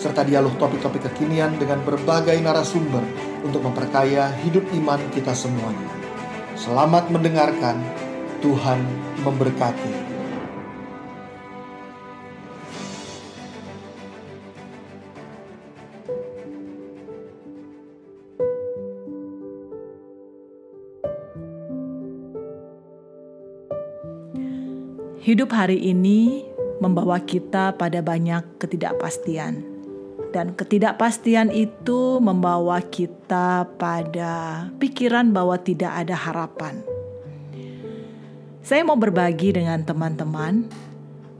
serta dialog topik-topik kekinian dengan berbagai narasumber untuk memperkaya hidup iman kita semuanya. Selamat mendengarkan, Tuhan memberkati. Hidup hari ini membawa kita pada banyak ketidakpastian, dan ketidakpastian itu membawa kita pada pikiran bahwa tidak ada harapan. Saya mau berbagi dengan teman-teman,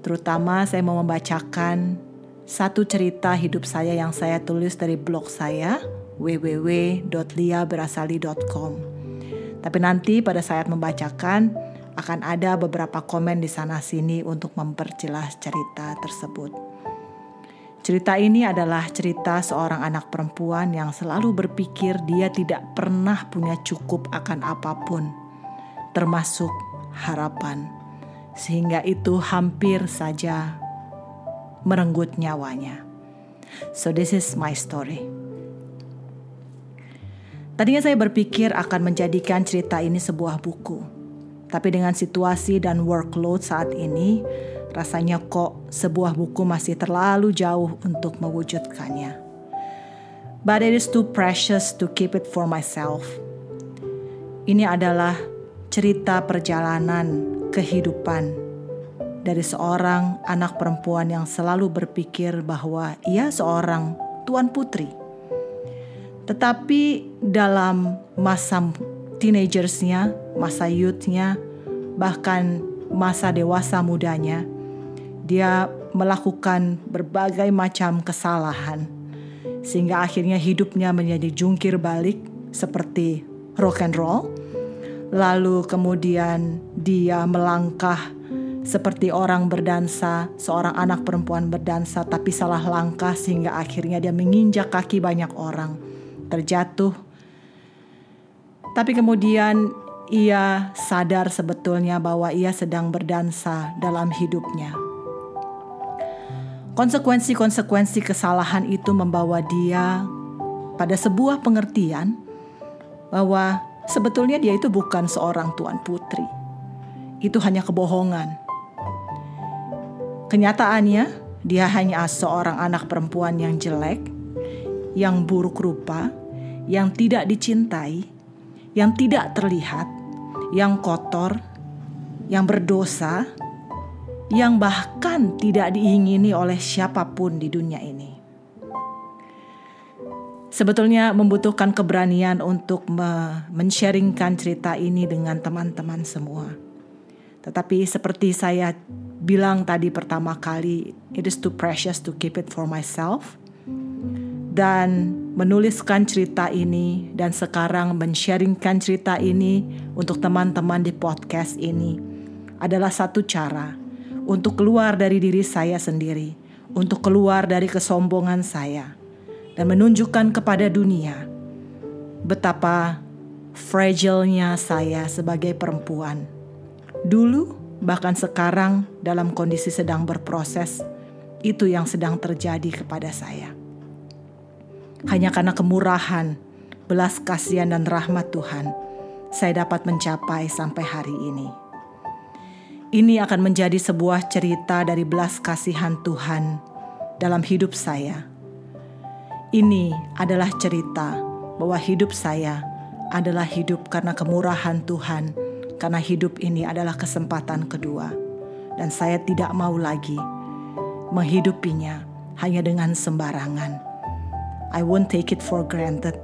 terutama saya mau membacakan satu cerita hidup saya yang saya tulis dari blog saya www.liaberasali.com. Tapi nanti pada saat membacakan, akan ada beberapa komen di sana-sini untuk memperjelas cerita tersebut. Cerita ini adalah cerita seorang anak perempuan yang selalu berpikir dia tidak pernah punya cukup akan apa pun, termasuk harapan, sehingga itu hampir saja merenggut nyawanya. So, this is my story. Tadinya saya berpikir akan menjadikan cerita ini sebuah buku tapi dengan situasi dan workload saat ini, rasanya kok sebuah buku masih terlalu jauh untuk mewujudkannya. But it is too precious to keep it for myself. Ini adalah cerita perjalanan kehidupan dari seorang anak perempuan yang selalu berpikir bahwa ia seorang tuan putri. Tetapi dalam masa teenagersnya, masa youthnya, bahkan masa dewasa mudanya, dia melakukan berbagai macam kesalahan, sehingga akhirnya hidupnya menjadi jungkir balik seperti rock and roll. Lalu kemudian dia melangkah seperti orang berdansa, seorang anak perempuan berdansa tapi salah langkah sehingga akhirnya dia menginjak kaki banyak orang, terjatuh tapi kemudian ia sadar sebetulnya bahwa ia sedang berdansa dalam hidupnya. Konsekuensi-konsekuensi kesalahan itu membawa dia pada sebuah pengertian bahwa sebetulnya dia itu bukan seorang tuan putri. Itu hanya kebohongan. Kenyataannya, dia hanya seorang anak perempuan yang jelek, yang buruk rupa, yang tidak dicintai, yang tidak terlihat, yang kotor, yang berdosa, yang bahkan tidak diingini oleh siapa pun di dunia ini. Sebetulnya membutuhkan keberanian untuk men-sharingkan cerita ini dengan teman-teman semua. Tetapi seperti saya bilang tadi pertama kali, it is too precious to keep it for myself. Dan menuliskan cerita ini dan sekarang men-sharingkan cerita ini untuk teman-teman di podcast ini adalah satu cara untuk keluar dari diri saya sendiri, untuk keluar dari kesombongan saya dan menunjukkan kepada dunia betapa fragile-nya saya sebagai perempuan. Dulu bahkan sekarang dalam kondisi sedang berproses itu yang sedang terjadi kepada saya. Hanya karena kemurahan, belas kasihan dan rahmat Tuhan, saya dapat mencapai sampai hari ini. Ini akan menjadi sebuah cerita dari belas kasihan Tuhan dalam hidup saya. Ini adalah cerita bahwa hidup saya adalah hidup karena kemurahan Tuhan, karena hidup ini adalah kesempatan kedua, dan saya tidak mau lagi menghidupinya hanya dengan sembarangan I won't take it for granted.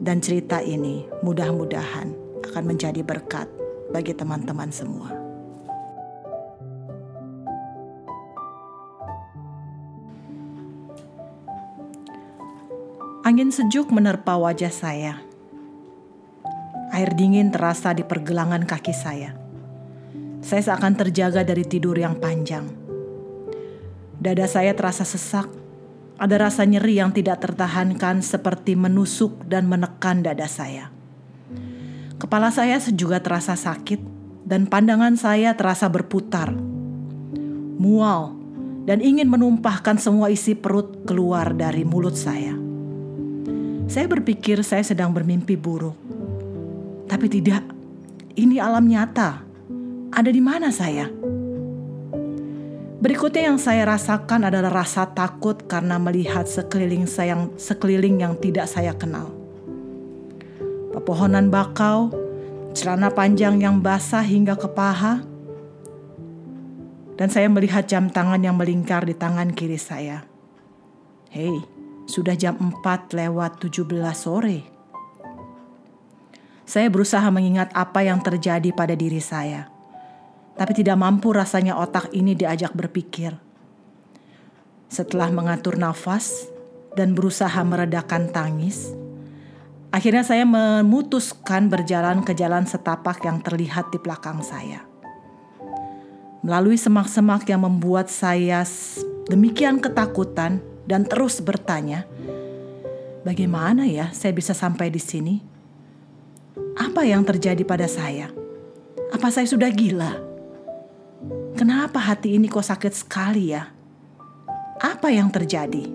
Dan cerita ini mudah-mudahan akan menjadi berkat bagi teman-teman semua. Angin sejuk menerpa wajah saya. Air dingin terasa di pergelangan kaki saya. Saya seakan terjaga dari tidur yang panjang. Dada saya terasa sesak. Ada rasa nyeri yang tidak tertahankan seperti menusuk dan menekan dada saya. Kepala saya juga terasa sakit dan pandangan saya terasa berputar. Mual dan ingin menumpahkan semua isi perut keluar dari mulut saya. Saya berpikir saya sedang bermimpi buruk. Tapi tidak, ini alam nyata. Ada di mana saya? Berikutnya yang saya rasakan adalah rasa takut karena melihat sekeliling saya yang, sekeliling yang tidak saya kenal. Pepohonan bakau, celana panjang yang basah hingga ke paha, dan saya melihat jam tangan yang melingkar di tangan kiri saya. Hei, sudah jam 4 lewat 17 sore. Saya berusaha mengingat apa yang terjadi pada diri saya. Tapi tidak mampu rasanya otak ini diajak berpikir. Setelah mengatur nafas dan berusaha meredakan tangis, akhirnya saya memutuskan berjalan ke jalan setapak yang terlihat di belakang saya. Melalui semak-semak yang membuat saya demikian ketakutan, dan terus bertanya, "Bagaimana ya saya bisa sampai di sini? Apa yang terjadi pada saya? Apa saya sudah gila? Kenapa hati ini kok sakit sekali ya? Apa yang terjadi?"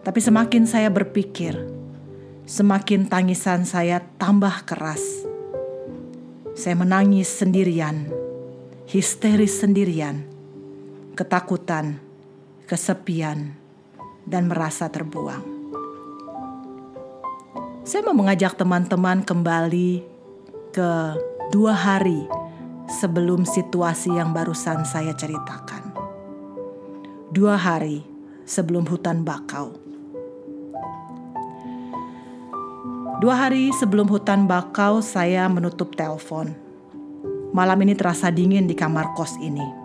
Tapi semakin saya berpikir, semakin tangisan saya tambah keras. Saya menangis sendirian, histeris sendirian, ketakutan kesepian, dan merasa terbuang. Saya mau mengajak teman-teman kembali ke dua hari sebelum situasi yang barusan saya ceritakan. Dua hari sebelum hutan bakau. Dua hari sebelum hutan bakau, saya menutup telepon. Malam ini terasa dingin di kamar kos ini.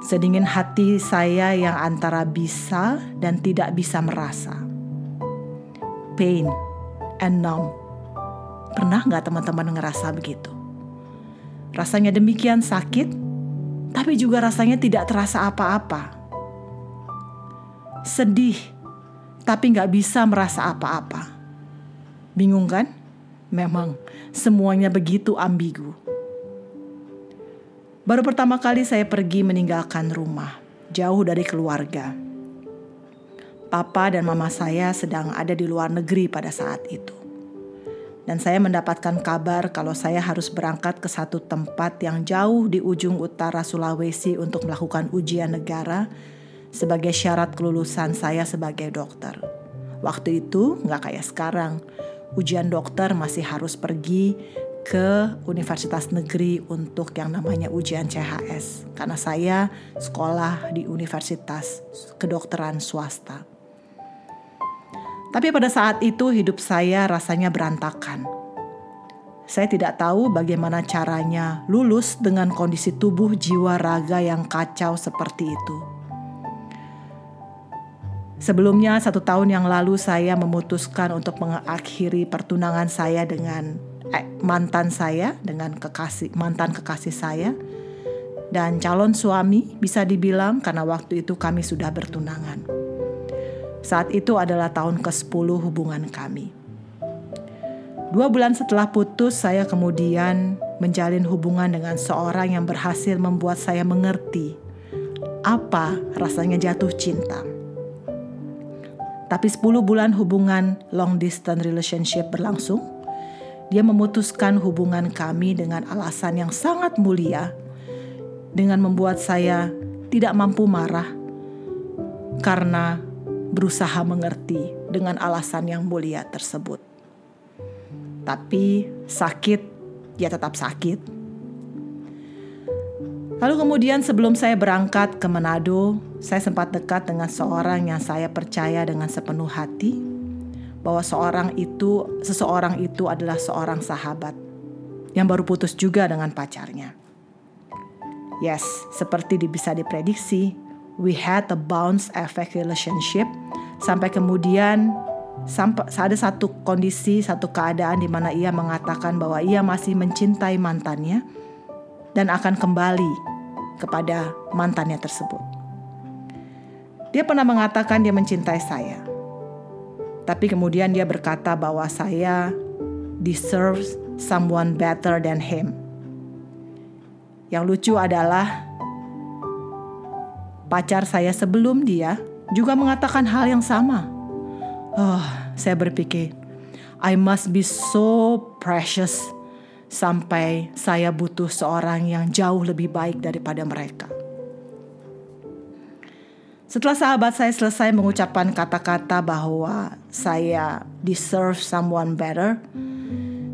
Sedingin hati saya yang antara bisa dan tidak bisa merasa. Pain and numb. Pernah nggak teman-teman ngerasa begitu? Rasanya demikian sakit, tapi juga rasanya tidak terasa apa-apa. Sedih, tapi nggak bisa merasa apa-apa. Bingung kan? Memang semuanya begitu ambigu. Baru pertama kali saya pergi meninggalkan rumah, jauh dari keluarga. Papa dan mama saya sedang ada di luar negeri pada saat itu. Dan saya mendapatkan kabar kalau saya harus berangkat ke satu tempat yang jauh di ujung utara Sulawesi untuk melakukan ujian negara sebagai syarat kelulusan saya sebagai dokter. Waktu itu nggak kayak sekarang, ujian dokter masih harus pergi ke universitas negeri untuk yang namanya ujian CHS karena saya sekolah di universitas kedokteran swasta. Tapi pada saat itu hidup saya rasanya berantakan. Saya tidak tahu bagaimana caranya lulus dengan kondisi tubuh jiwa raga yang kacau seperti itu. Sebelumnya satu tahun yang lalu saya memutuskan untuk mengakhiri pertunangan saya dengan eh, mantan saya dengan kekasih mantan kekasih saya dan calon suami bisa dibilang karena waktu itu kami sudah bertunangan. Saat itu adalah tahun ke-10 hubungan kami. Dua bulan setelah putus, saya kemudian menjalin hubungan dengan seorang yang berhasil membuat saya mengerti apa rasanya jatuh cinta. Tapi 10 bulan hubungan long distance relationship berlangsung, dia memutuskan hubungan kami dengan alasan yang sangat mulia, dengan membuat saya tidak mampu marah karena berusaha mengerti dengan alasan yang mulia tersebut. Tapi sakit, ya tetap sakit. Lalu kemudian sebelum saya berangkat ke Manado, saya sempat dekat dengan seorang yang saya percaya dengan sepenuh hati bahwa seorang itu seseorang itu adalah seorang sahabat yang baru putus juga dengan pacarnya. Yes, seperti bisa diprediksi, we had a bounce effect relationship sampai kemudian sampai ada satu kondisi, satu keadaan di mana ia mengatakan bahwa ia masih mencintai mantannya dan akan kembali kepada mantannya tersebut. Dia pernah mengatakan dia mencintai saya. Tapi kemudian dia berkata bahwa saya deserves someone better than him. Yang lucu adalah pacar saya sebelum dia juga mengatakan hal yang sama. Oh, saya berpikir, I must be so precious sampai saya butuh seorang yang jauh lebih baik daripada mereka. Setelah sahabat saya selesai mengucapkan kata-kata bahwa saya deserve someone better,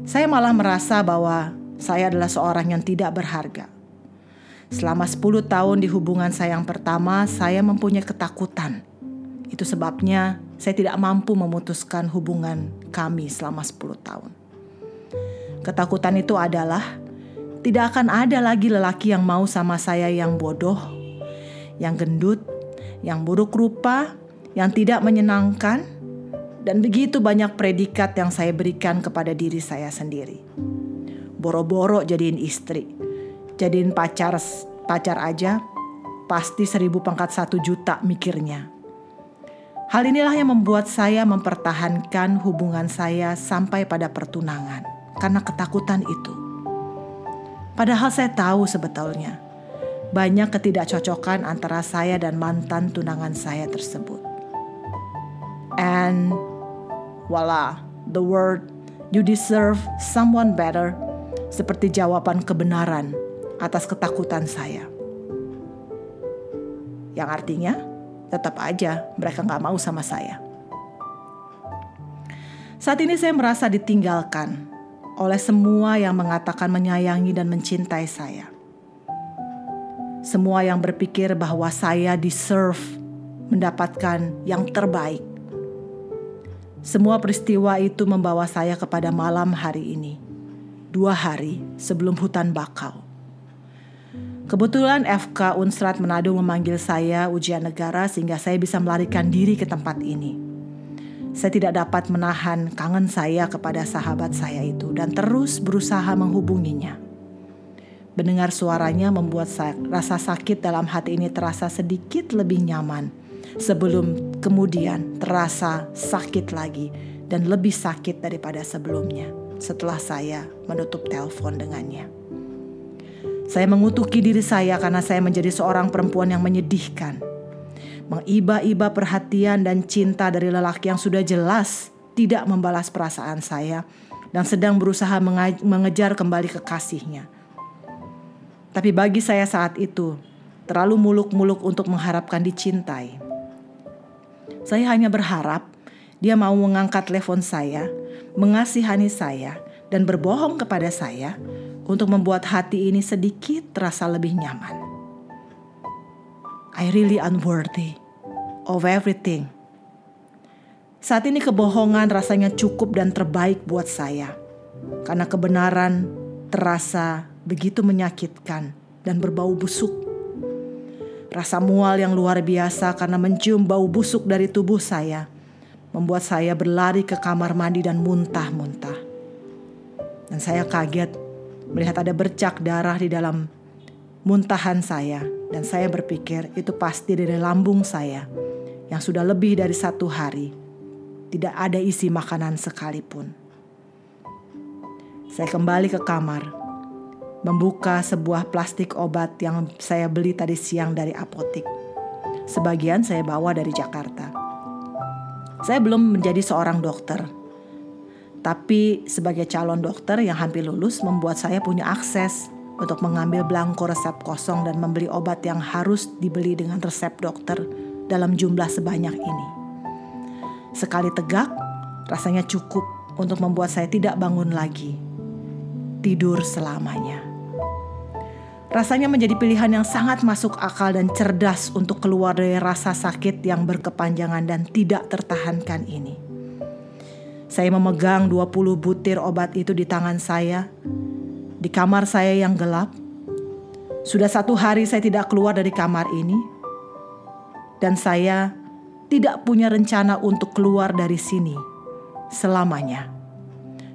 saya malah merasa bahwa saya adalah seorang yang tidak berharga. Selama 10 tahun di hubungan saya yang pertama, saya mempunyai ketakutan. Itu sebabnya saya tidak mampu memutuskan hubungan kami selama 10 tahun. Ketakutan itu adalah tidak akan ada lagi lelaki yang mau sama saya yang bodoh, yang gendut, yang buruk rupa, yang tidak menyenangkan, dan begitu banyak predikat yang saya berikan kepada diri saya sendiri. Boro-boro jadiin istri, jadiin pacar pacar aja pasti seribu pangkat satu juta mikirnya. Hal inilah yang membuat saya mempertahankan hubungan saya sampai pada pertunangan karena ketakutan itu. Padahal saya tahu sebetulnya banyak ketidakcocokan antara saya dan mantan tunangan saya tersebut. And voila, the word you deserve someone better seperti jawaban kebenaran atas ketakutan saya. Yang artinya, tetap aja mereka nggak mau sama saya. Saat ini saya merasa ditinggalkan oleh semua yang mengatakan menyayangi dan mencintai saya. Semua yang berpikir bahwa saya deserve mendapatkan yang terbaik. Semua peristiwa itu membawa saya kepada malam hari ini, dua hari sebelum hutan bakau. Kebetulan FK Unsrat Manado memanggil saya ujian negara sehingga saya bisa melarikan diri ke tempat ini. Saya tidak dapat menahan kangen saya kepada sahabat saya itu dan terus berusaha menghubunginya. Mendengar suaranya membuat rasa sakit dalam hati ini terasa sedikit lebih nyaman sebelum kemudian terasa sakit lagi dan lebih sakit daripada sebelumnya setelah saya menutup telepon dengannya. Saya mengutuki diri saya karena saya menjadi seorang perempuan yang menyedihkan. Mengiba-iba perhatian dan cinta dari lelaki yang sudah jelas tidak membalas perasaan saya dan sedang berusaha mengejar kembali kekasihnya. Tapi bagi saya saat itu, terlalu muluk-muluk untuk mengharapkan dicintai. Saya hanya berharap dia mau mengangkat telepon saya, mengasihani saya, dan berbohong kepada saya untuk membuat hati ini sedikit terasa lebih nyaman. I really unworthy of everything. Saat ini kebohongan rasanya cukup dan terbaik buat saya. Karena kebenaran terasa begitu menyakitkan dan berbau busuk. Rasa mual yang luar biasa karena mencium bau busuk dari tubuh saya membuat saya berlari ke kamar mandi dan muntah-muntah. Dan saya kaget melihat ada bercak darah di dalam muntahan saya dan saya berpikir itu pasti dari lambung saya yang sudah lebih dari satu hari tidak ada isi makanan sekalipun. Saya kembali ke kamar, membuka sebuah plastik obat yang saya beli tadi siang dari apotik. Sebagian saya bawa dari Jakarta. Saya belum menjadi seorang dokter, tapi sebagai calon dokter yang hampir lulus membuat saya punya akses untuk mengambil belangko resep kosong dan membeli obat yang harus dibeli dengan resep dokter dalam jumlah sebanyak ini. Sekali tegak, rasanya cukup untuk membuat saya tidak bangun lagi. Tidur selamanya. Rasanya menjadi pilihan yang sangat masuk akal dan cerdas untuk keluar dari rasa sakit yang berkepanjangan dan tidak tertahankan ini. Saya memegang 20 butir obat itu di tangan saya, di kamar saya yang gelap. Sudah satu hari saya tidak keluar dari kamar ini. dan saya tidak punya rencana untuk keluar dari sini selamanya.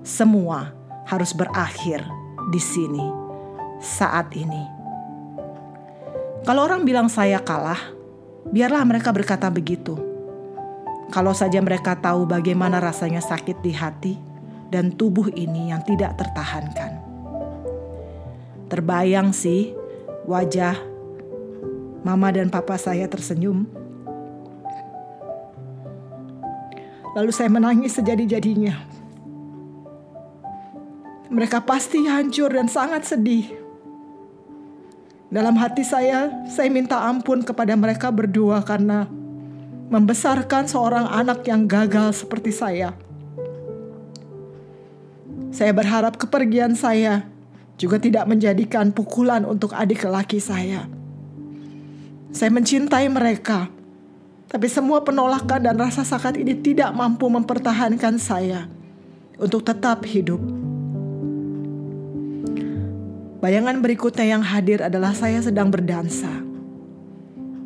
Semua harus berakhir di sini saat ini. Kalau orang bilang saya kalah, biarlah mereka berkata begitu. Kalau saja mereka tahu bagaimana rasanya sakit di hati dan tubuh ini yang tidak tertahankan. Terbayang sih wajah mama dan papa saya tersenyum Lalu saya menangis sejadi-jadinya. Mereka pasti hancur dan sangat sedih. Dalam hati saya, saya minta ampun kepada mereka berdua karena membesarkan seorang anak yang gagal seperti saya. Saya berharap kepergian saya juga tidak menjadikan pukulan untuk adik lelaki saya. Saya mencintai mereka tapi semua penolakan dan rasa sakit ini tidak mampu mempertahankan saya untuk tetap hidup. Bayangan berikutnya yang hadir adalah saya sedang berdansa.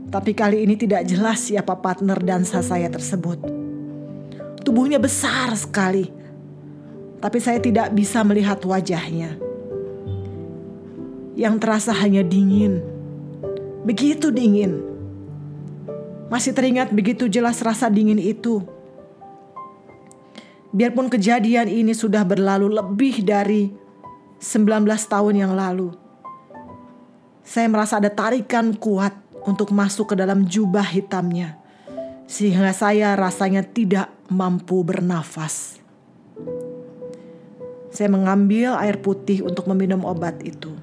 Tapi kali ini tidak jelas siapa partner dansa saya tersebut. Tubuhnya besar sekali, tapi saya tidak bisa melihat wajahnya. Yang terasa hanya dingin, begitu dingin masih teringat begitu jelas rasa dingin itu. Biarpun kejadian ini sudah berlalu lebih dari 19 tahun yang lalu. Saya merasa ada tarikan kuat untuk masuk ke dalam jubah hitamnya. Sehingga saya rasanya tidak mampu bernafas. Saya mengambil air putih untuk meminum obat itu.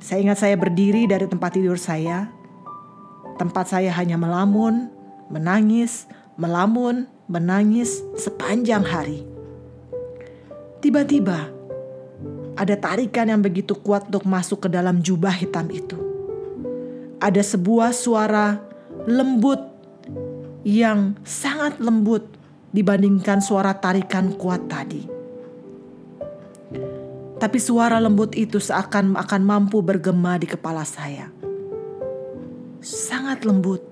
Saya ingat saya berdiri dari tempat tidur saya Tempat saya hanya melamun, menangis, melamun, menangis sepanjang hari. Tiba-tiba ada tarikan yang begitu kuat untuk masuk ke dalam jubah hitam itu. Ada sebuah suara lembut yang sangat lembut dibandingkan suara tarikan kuat tadi. Tapi suara lembut itu seakan akan mampu bergema di kepala saya sangat lembut,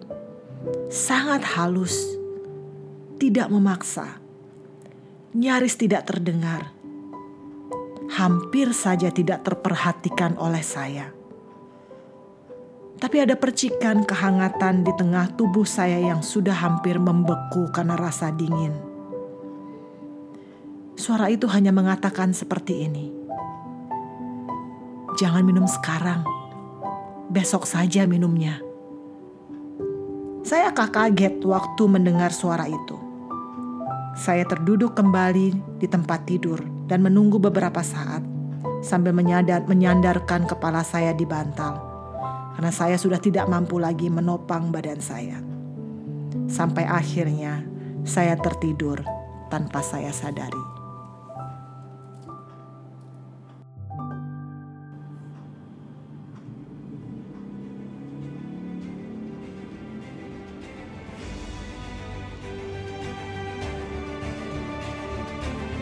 sangat halus, tidak memaksa, nyaris tidak terdengar, hampir saja tidak terperhatikan oleh saya. Tapi ada percikan kehangatan di tengah tubuh saya yang sudah hampir membeku karena rasa dingin. Suara itu hanya mengatakan seperti ini: "Jangan minum sekarang, besok saja minumnya." Saya kaget waktu mendengar suara itu. Saya terduduk kembali di tempat tidur dan menunggu beberapa saat sambil menyadar, menyandarkan kepala saya di bantal karena saya sudah tidak mampu lagi menopang badan saya. Sampai akhirnya saya tertidur tanpa saya sadari.